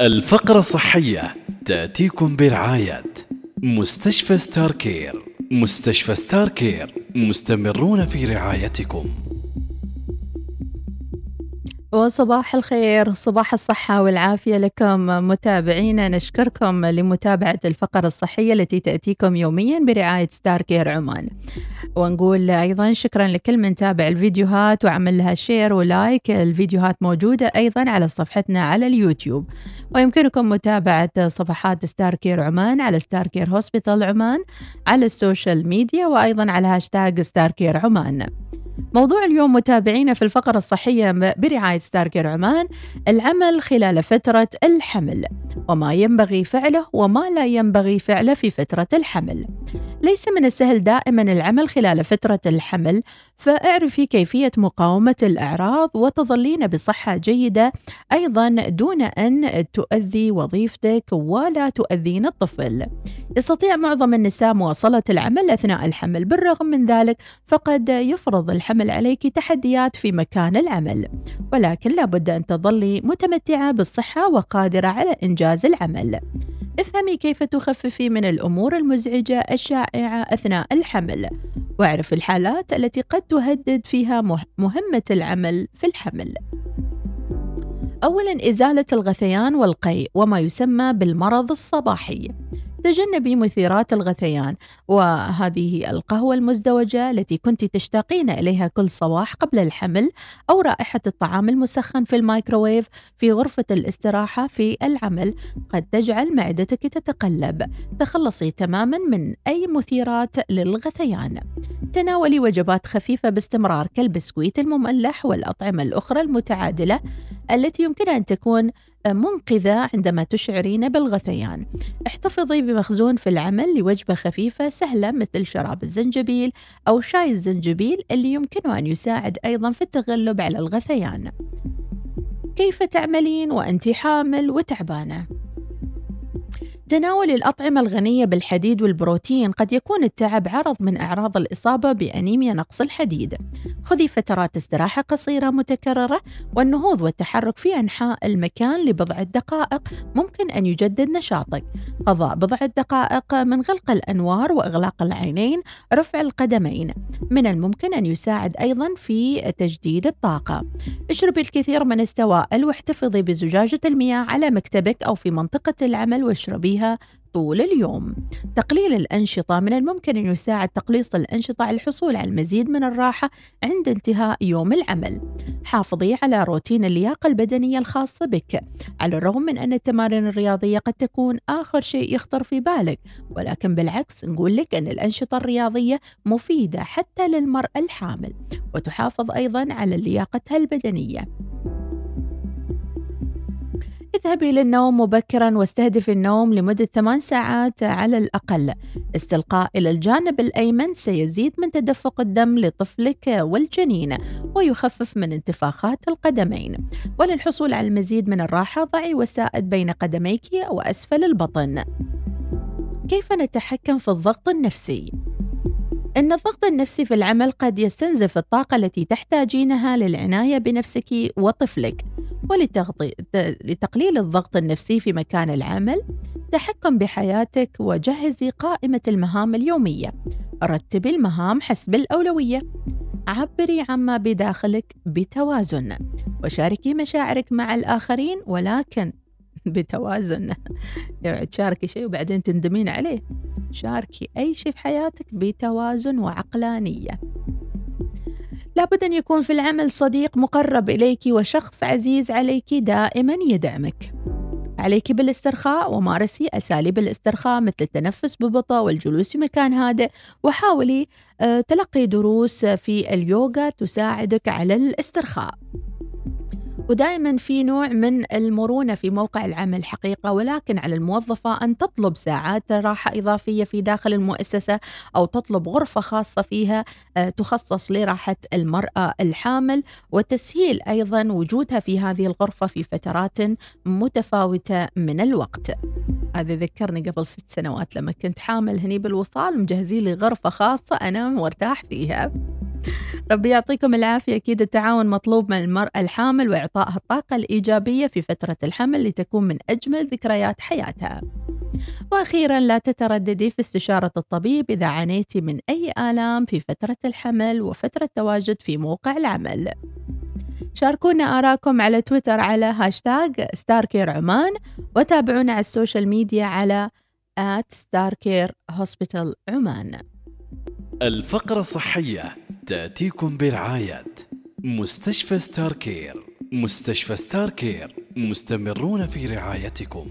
الفقرة الصحية تأتيكم برعاية مستشفى ستار كير مستشفى ستار كير مستمرون في رعايتكم. وصباح الخير صباح الصحة والعافية لكم متابعينا نشكركم لمتابعة الفقرة الصحية التي تأتيكم يوميا برعاية ستار كير عمان. ونقول أيضا شكرا لكل من تابع الفيديوهات وعمل لها share و like. الفيديوهات موجودة أيضا على صفحتنا على اليوتيوب. ويمكنكم متابعة صفحات ستار كير عمان على ستار كير hospital عمان على ال social media وأيضا على هاشتاج ستار كير عمان. موضوع اليوم متابعينا في الفقرة الصحية برعاية ستار كير عمان العمل خلال فترة الحمل وما ينبغي فعله وما لا ينبغي فعله في فترة الحمل. ليس من السهل دائما العمل خلال فترة الحمل فاعرفي كيفية مقاومة الأعراض وتظلين بصحة جيدة أيضا دون أن تؤذي وظيفتك ولا تؤذين الطفل. يستطيع معظم النساء مواصلة العمل أثناء الحمل. بالرغم من ذلك فقد يفرض الحمل عليك تحديات في مكان العمل. ولكن لابد أن تظلي متمتعة بالصحة وقادرة على إنجاز العمل. افهمي كيف تخففي من الأمور المزعجة الشائعة أثناء الحمل. واعرف الحالات التي قد تهدد فيها مهمة العمل في الحمل. أولا إزالة الغثيان والقيء وما يسمى بالمرض الصباحي. تجنبي مثيرات الغثيان وهذه القهوة المزدوجة التي كنت تشتاقين إليها كل صباح قبل الحمل أو رائحة الطعام المسخن في الميكروويف في غرفة الاستراحة في العمل قد تجعل معدتك تتقلب. تخلصي تماما من أي مثيرات للغثيان. تناولي وجبات خفيفة باستمرار كالبسكويت المملح والأطعمة الأخرى المتعادلة التي يمكن أن تكون منقذة عندما تشعرين بالغثيان احتفظي بمخزون في العمل لوجبة خفيفة سهلة مثل شراب الزنجبيل أو شاي الزنجبيل اللي يمكنه أن يساعد أيضا في التغلب على الغثيان كيف تعملين وأنت حامل وتعبانة؟ تناول الأطعمة الغنية بالحديد والبروتين قد يكون التعب عرض من أعراض الإصابة بأنيميا نقص الحديد. خذي فترات استراحة قصيرة متكررة والنهوض والتحرك في أنحاء المكان لبضعة دقائق ممكن أن يجدد نشاطك. قضاء بضعة دقائق من غلق الأنوار وإغلاق العينين، رفع القدمين. من الممكن أن يساعد أيضا في تجديد الطاقة. اشربي الكثير من السوائل واحتفظي بزجاجة المياه على مكتبك أو في منطقة العمل واشربيها فيها طول اليوم. تقليل الأنشطة من الممكن أن يساعد تقليص الأنشطة على الحصول على المزيد من الراحة عند انتهاء يوم العمل. حافظي على روتين اللياقة البدنية الخاصة بك، على الرغم من أن التمارين الرياضية قد تكون آخر شيء يخطر في بالك، ولكن بالعكس نقول لك أن الأنشطة الرياضية مفيدة حتى للمرأة الحامل، وتحافظ أيضا على لياقتها البدنية. اذهبي للنوم مبكرا واستهدفي النوم لمدة ثمان ساعات على الأقل. استلقاء إلى الجانب الأيمن سيزيد من تدفق الدم لطفلك والجنين ويخفف من انتفاخات القدمين. وللحصول على المزيد من الراحة ضعي وسائد بين قدميك وأسفل البطن. كيف نتحكم في الضغط النفسي؟ إن الضغط النفسي في العمل قد يستنزف الطاقة التي تحتاجينها للعناية بنفسك وطفلك. ولتقليل الضغط النفسي في مكان العمل تحكم بحياتك وجهزي قائمة المهام اليومية. رتبي المهام حسب الأولوية. عبري عما بداخلك بتوازن. وشاركي مشاعرك مع الآخرين ولكن بتوازن. يعني تشاركي شيء وبعدين تندمين عليه. شاركي أي شيء في حياتك بتوازن وعقلانية. لابد أن يكون في العمل صديق مقرب إليك وشخص عزيز عليك دائما يدعمك. عليك بالاسترخاء ومارسي أساليب الاسترخاء مثل التنفس ببطء والجلوس في مكان هادئ. وحاولي آه، تلقي دروس في اليوغا تساعدك على الاسترخاء. ودائما في نوع من المرونة في موقع العمل حقيقة ولكن على الموظفة أن تطلب ساعات راحة إضافية في داخل المؤسسة أو تطلب غرفة خاصة فيها آه، تخصص لراحة المرأة الحامل وتسهيل أيضا وجودها في هذه الغرفة في فترات متفاوتة من الوقت. هذا ذكرني قبل ست سنوات لما كنت حامل هني بالوصال مجهزين لي غرفة خاصة أنام وأرتاح فيها. ربي يعطيكم العافية. أكيد التعاون مطلوب من المرأة الحامل وإعطائها الطاقة الإيجابية في فترة الحمل لتكون من أجمل ذكريات حياتها. وأخيرا لا تترددي في استشارة الطبيب إذا عانيتي من أي آلام في فترة الحمل وفترة تواجد في موقع العمل. شاركونا آراءكم على تويتر على هاشتاج ستاركير عمان وتابعونا على ال social media على at ستار كير hospital عمان الفقرة الصحية. تأتيكم برعاية مستشفى ستار كير. مستشفى ستار كير مستمرون في رعايتكم.